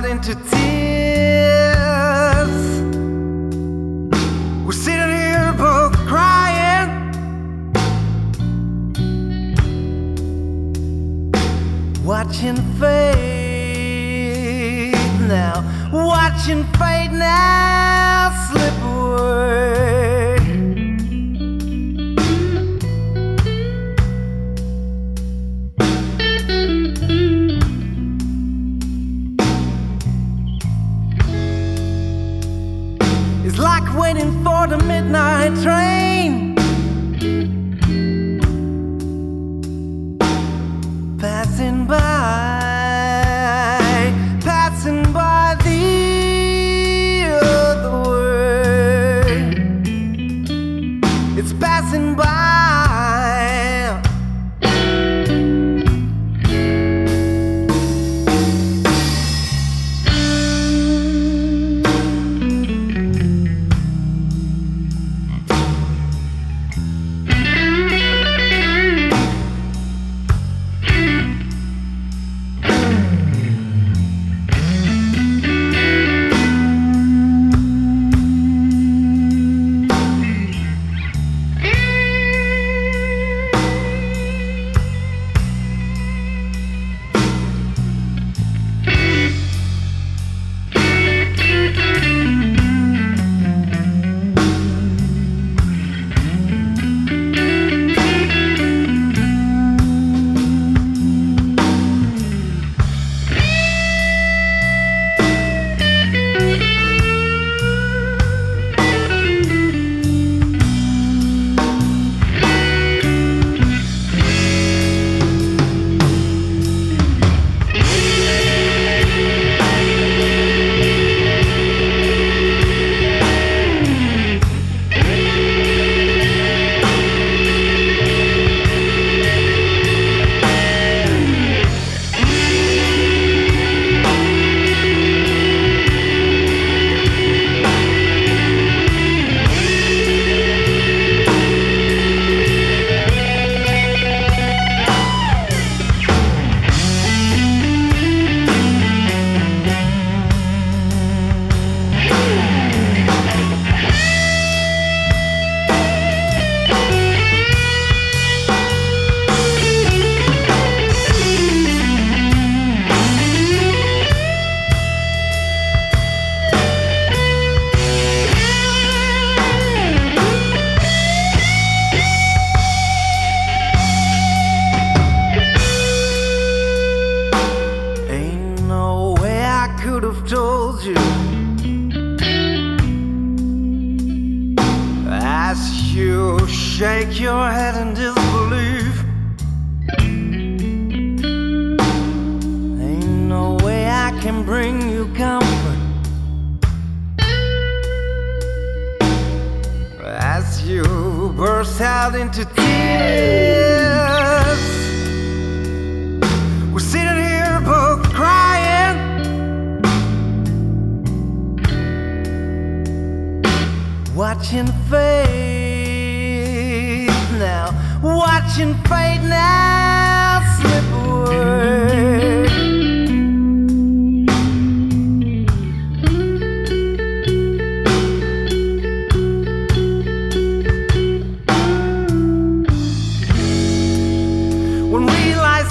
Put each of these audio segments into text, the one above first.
Out into tears. We're sitting here both crying. Watching fate now, watching fate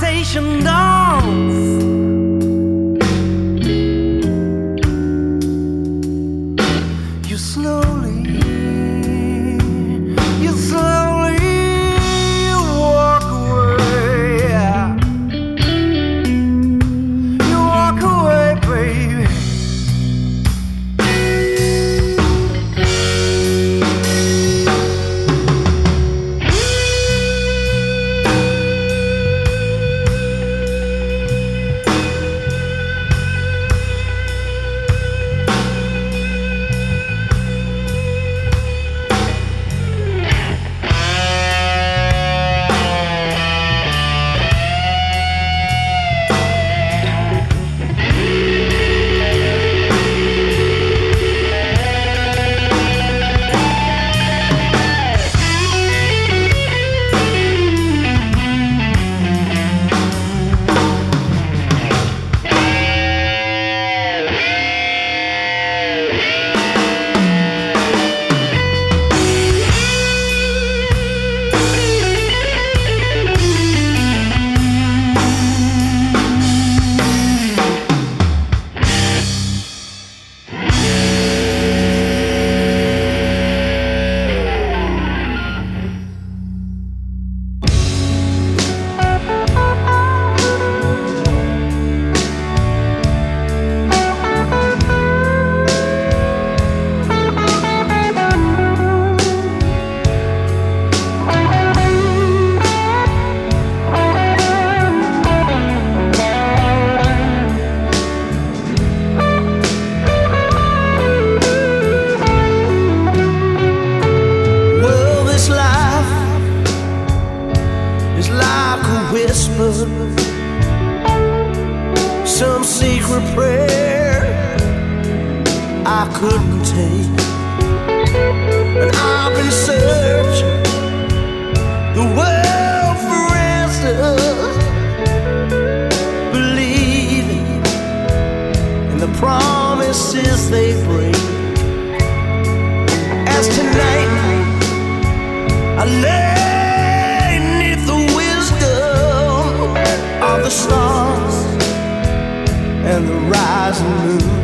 Station dance. secret prayer I couldn't take. And I've been searching the world for answers, believing in the promises they bring. As tonight, I lay beneath the wisdom of the stars rising moon.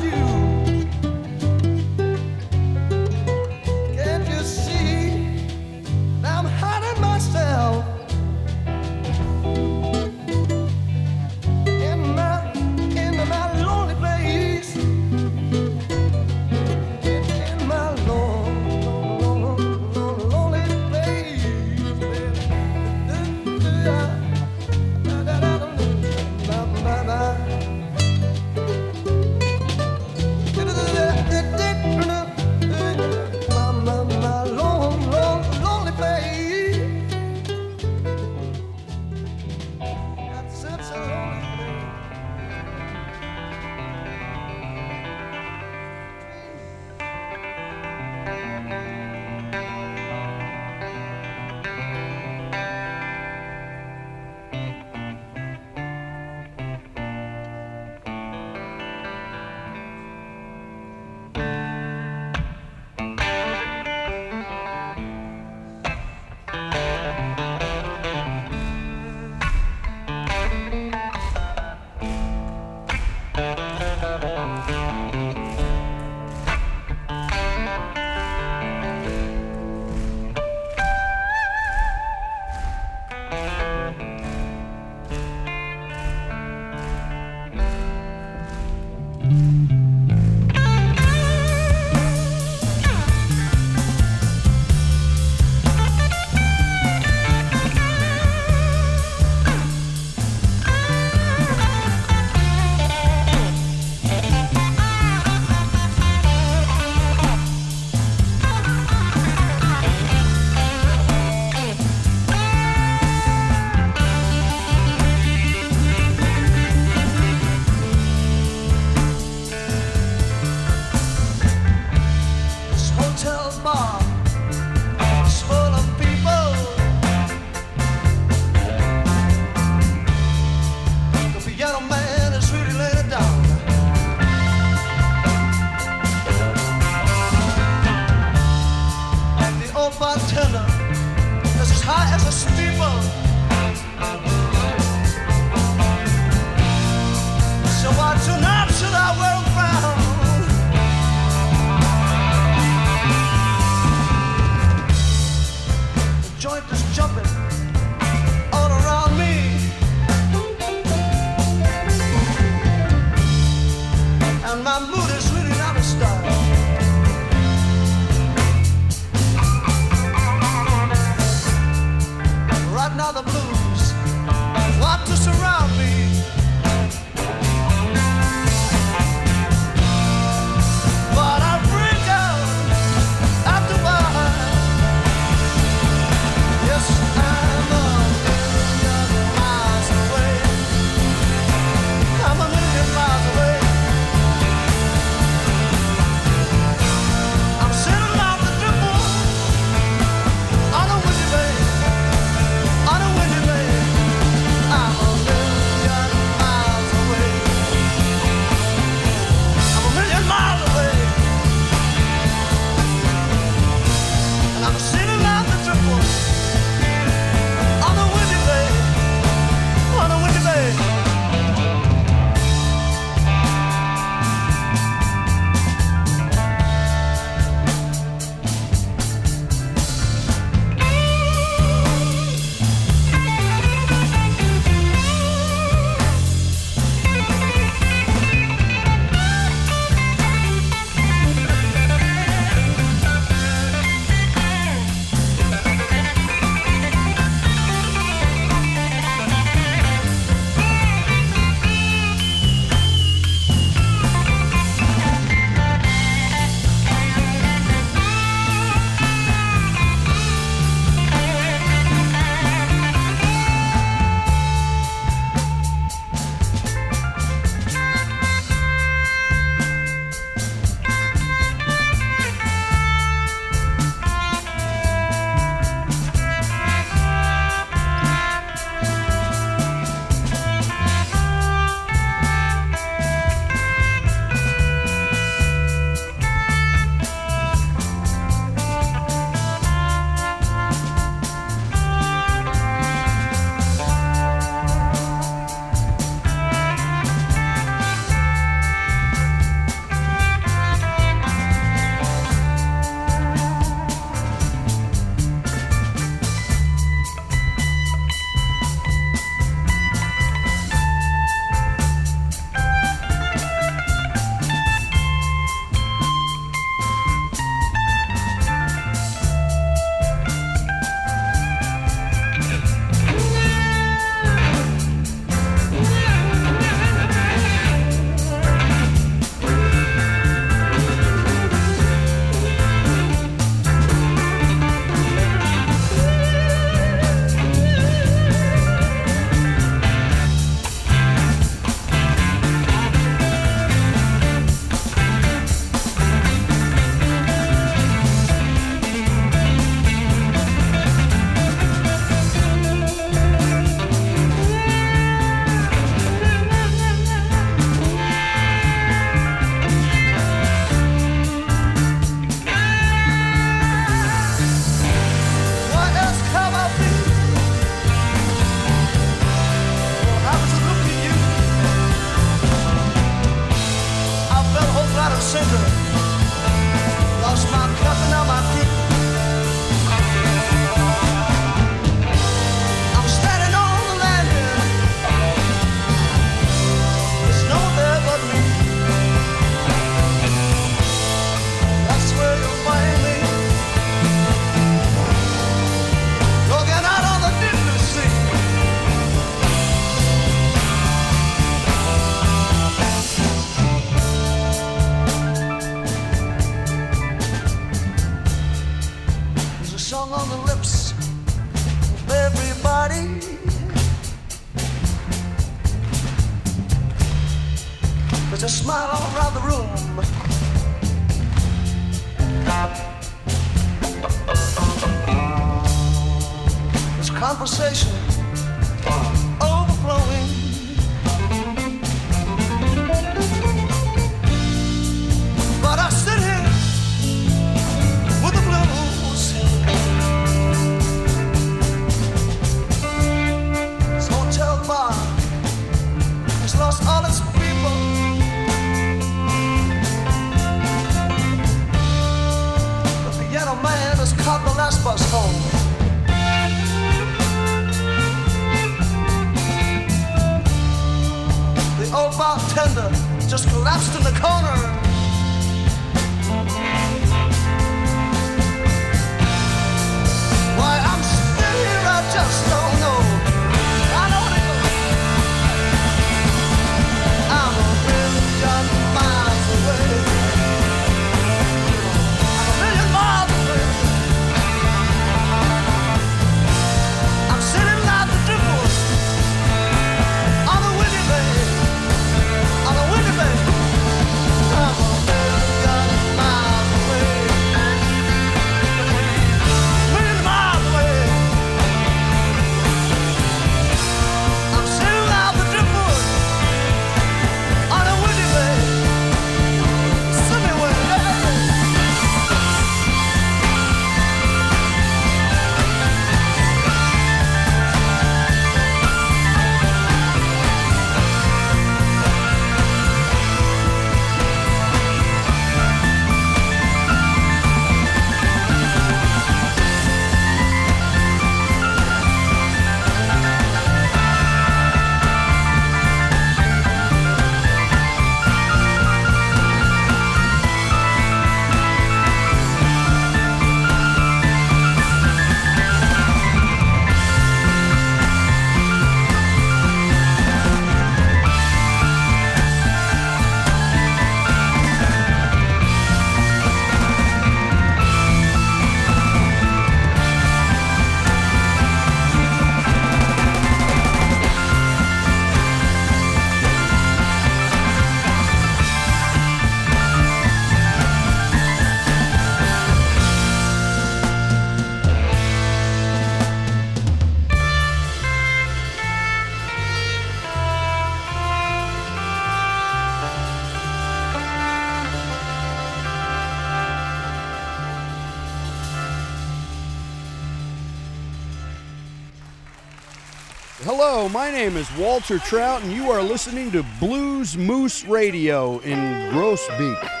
name is Walter Trout, and you are listening to Blues Moose Radio in Groesbeek.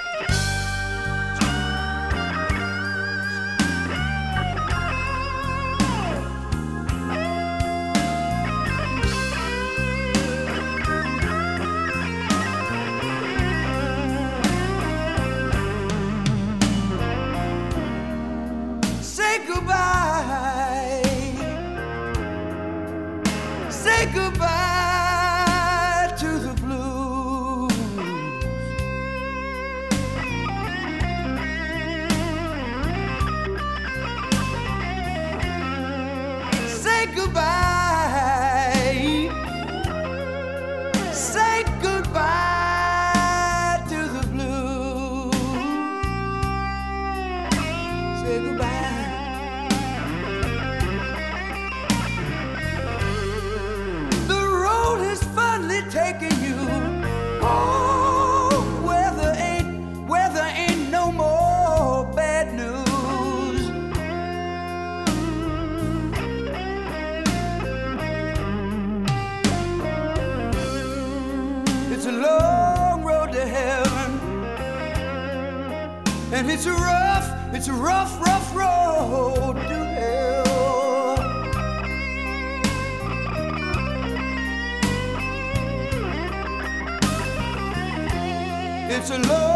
It's a rough, it's a rough, rough road to hell. It's a low.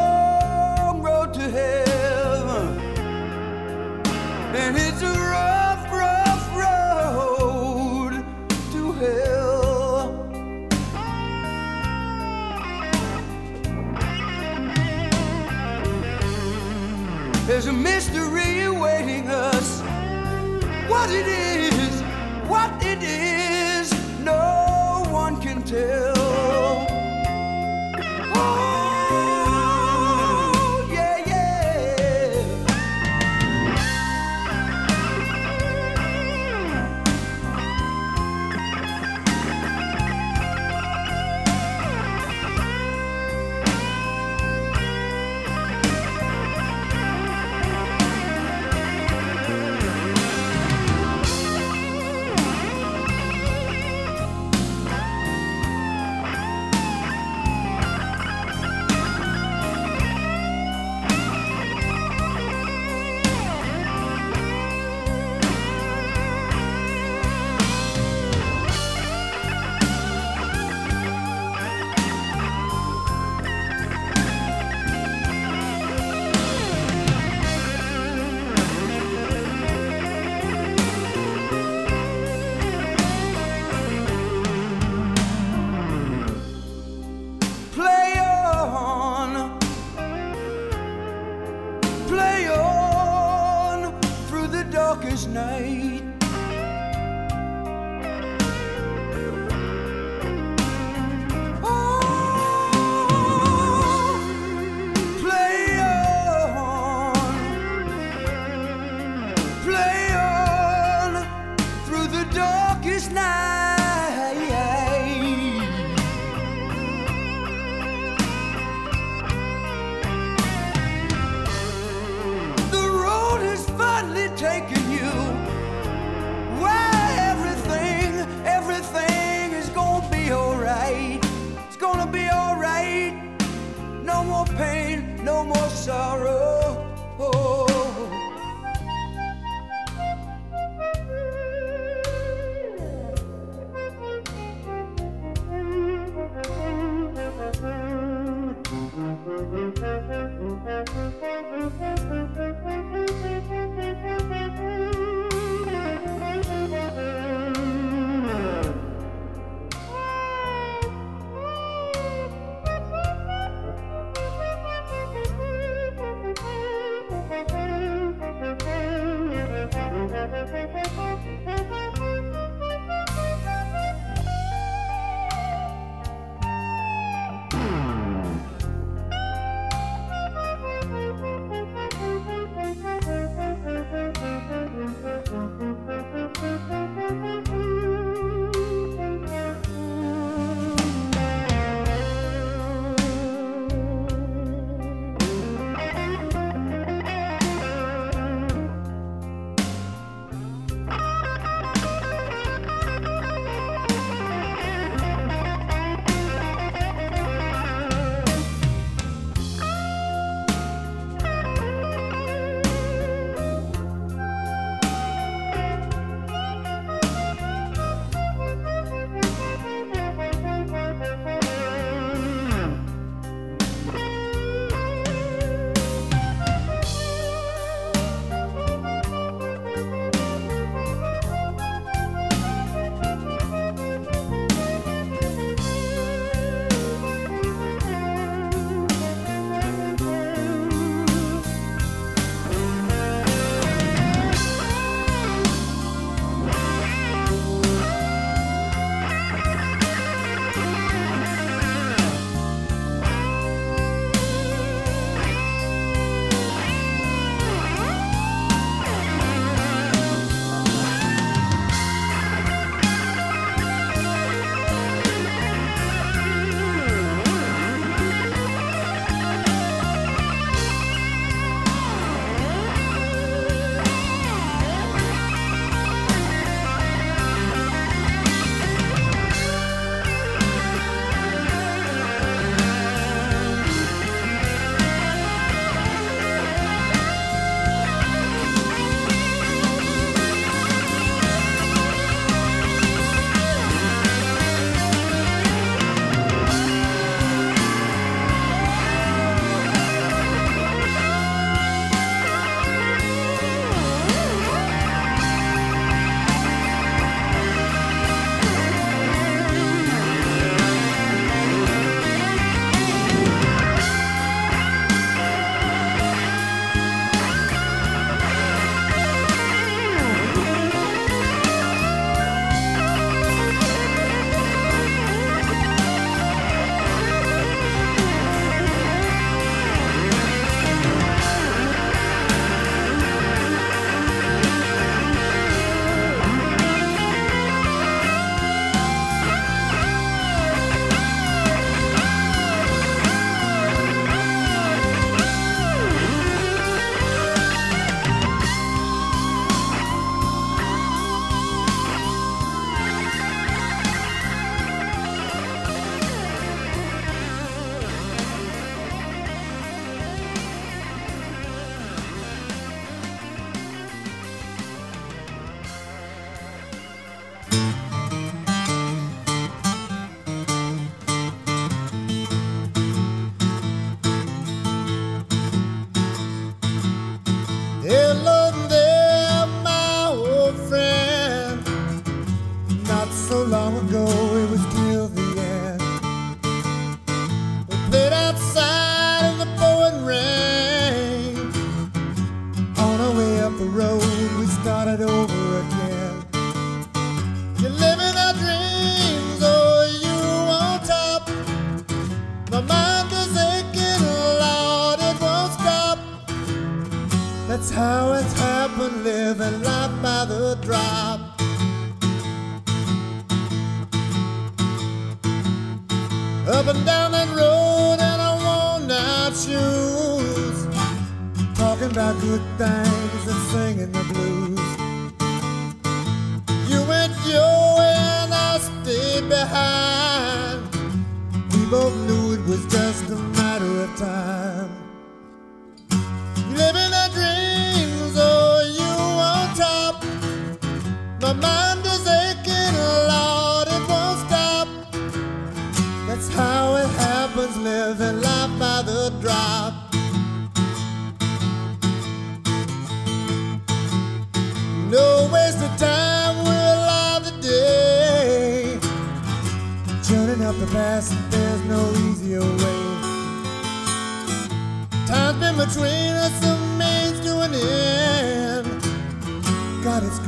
time.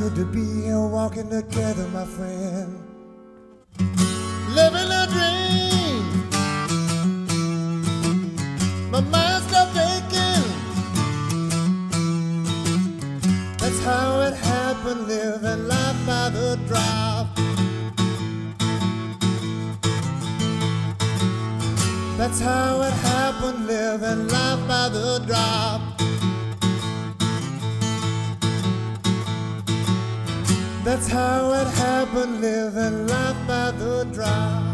good to be here walking together, my friend. Living a dream. My mind's not vacant. That's how it happened, living life by the drop. That's how it happened, living life by the drop. That's how it happened, living life by the drop.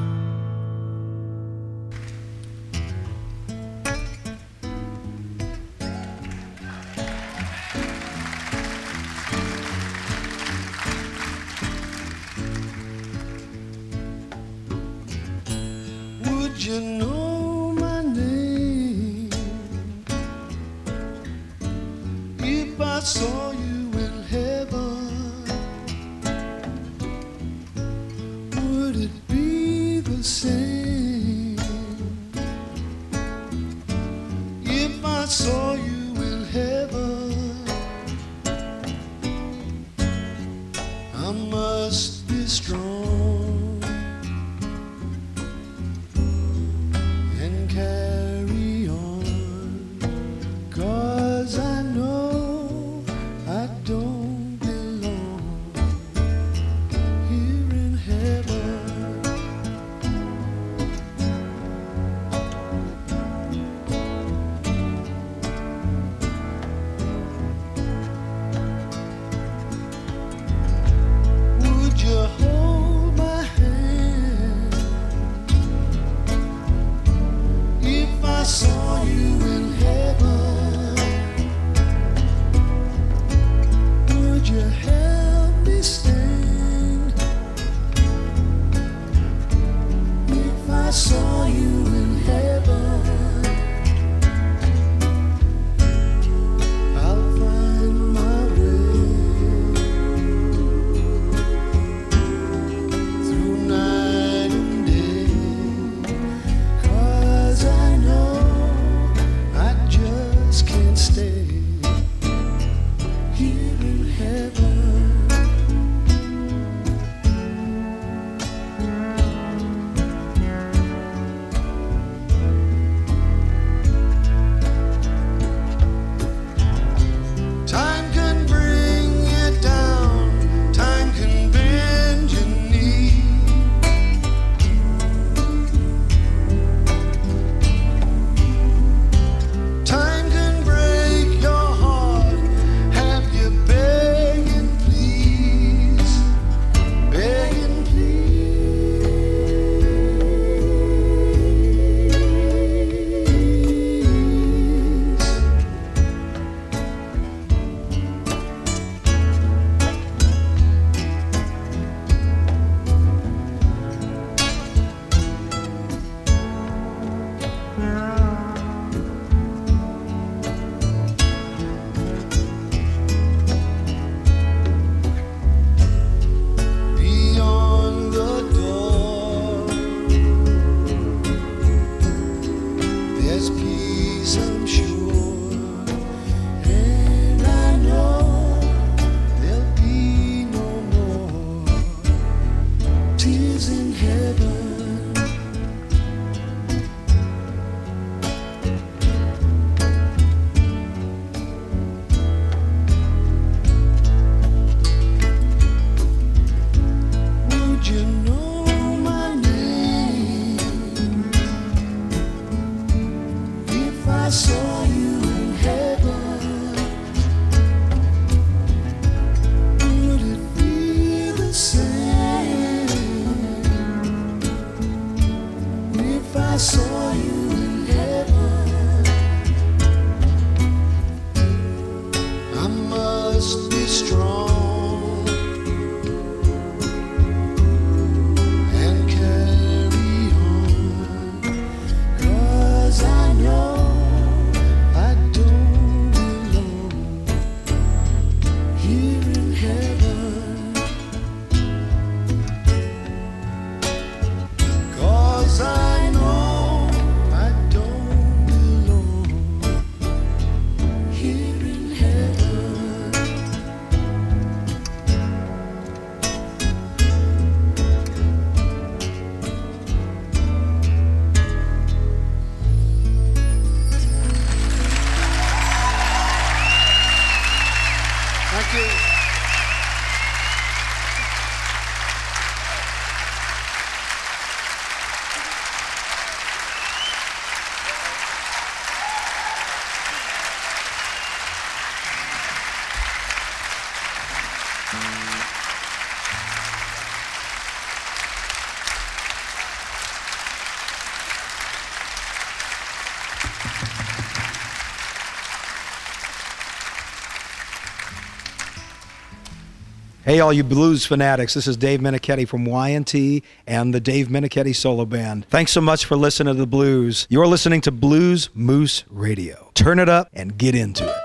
Hey, all you blues fanatics, this is Dave Meniketti from Y&T and the Dave Meniketti Solo Band. Thanks so much for listening to the blues. You're listening to Blues Moose Radio. Turn it up and get into it.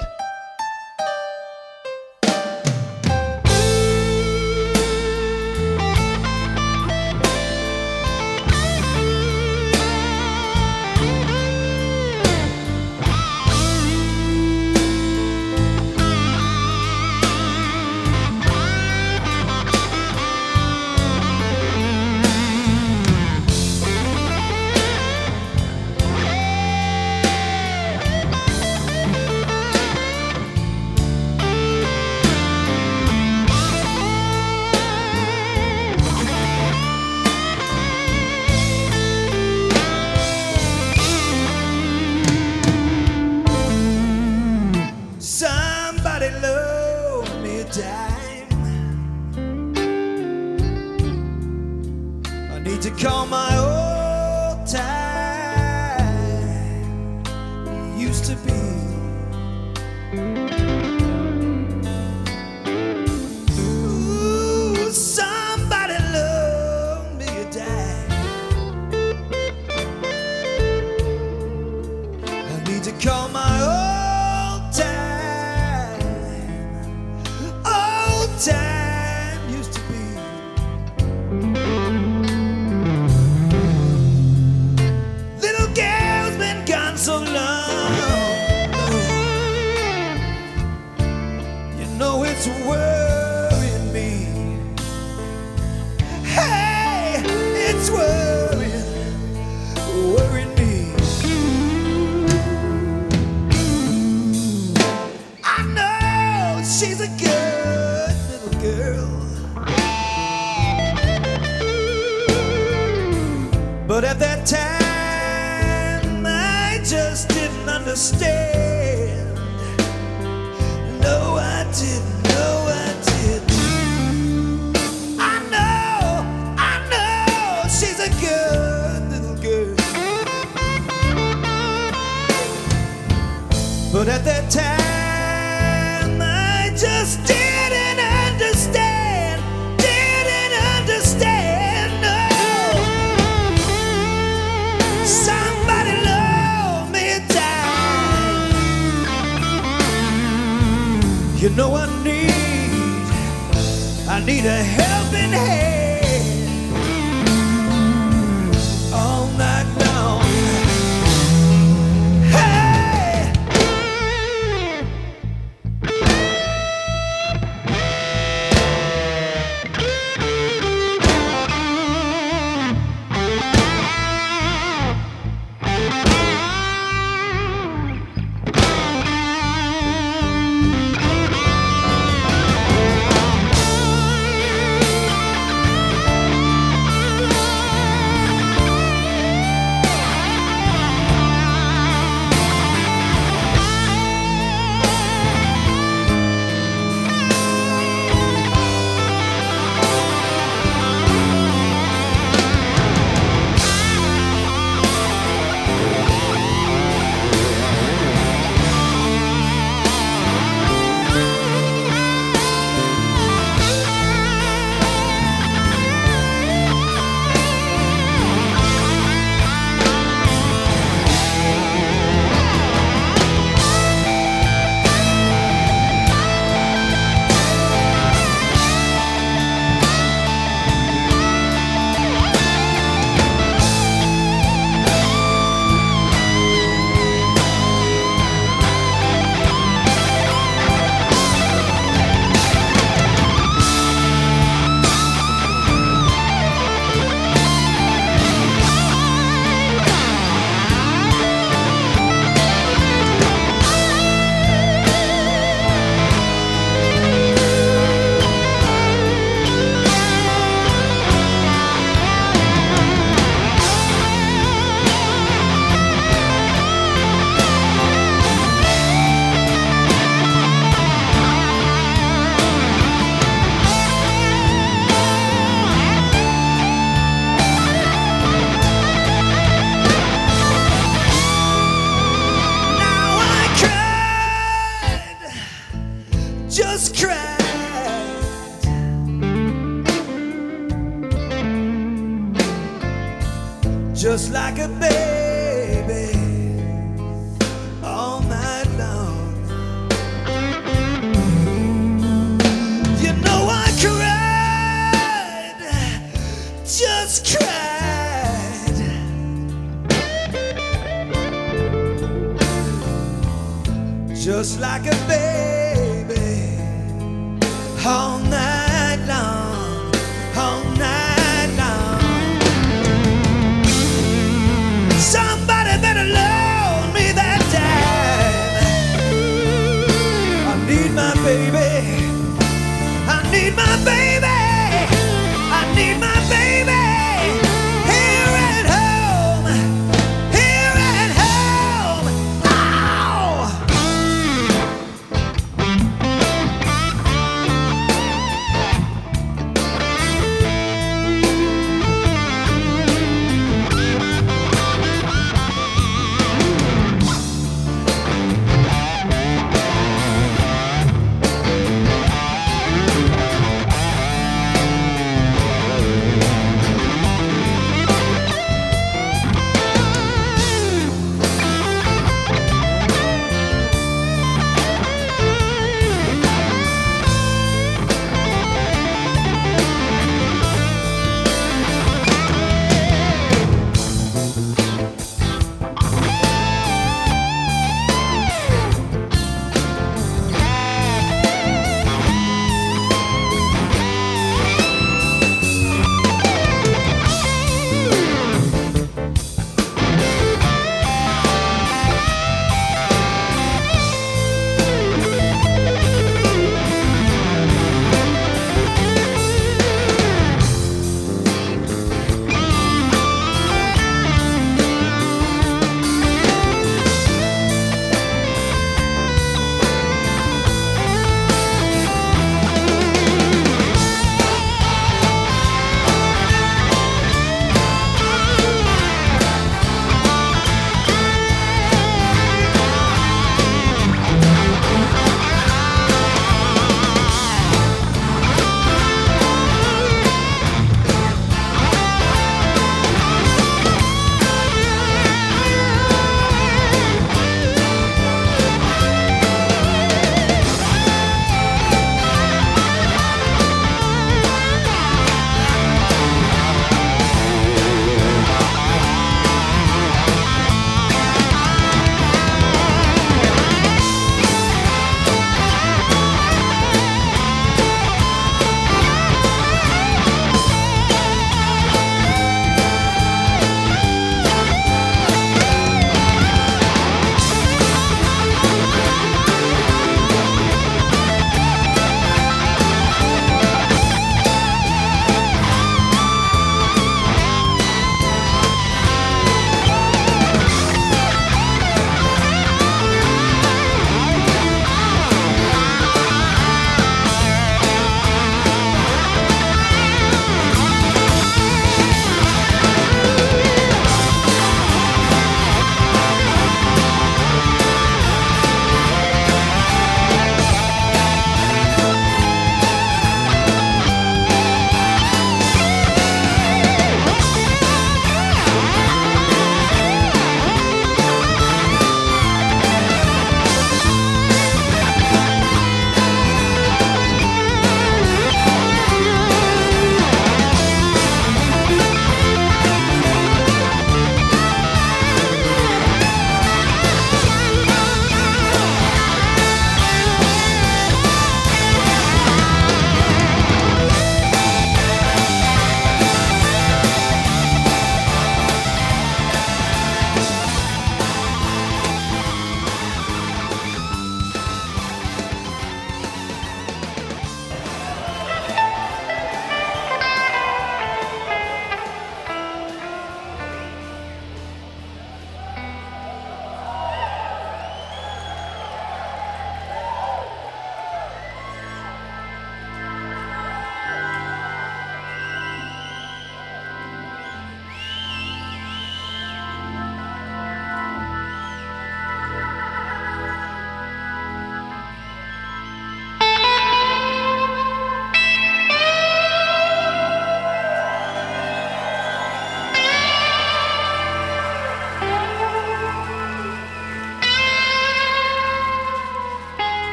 It's worrying me. Hey, it's worrying, worrying me. I know she's a good little girl. But at that time, I just didn't understand. No, I didn't. But at that time, I just didn't understand. Didn't understand. No. Somebody loan me a. You know I need, I need a helping hand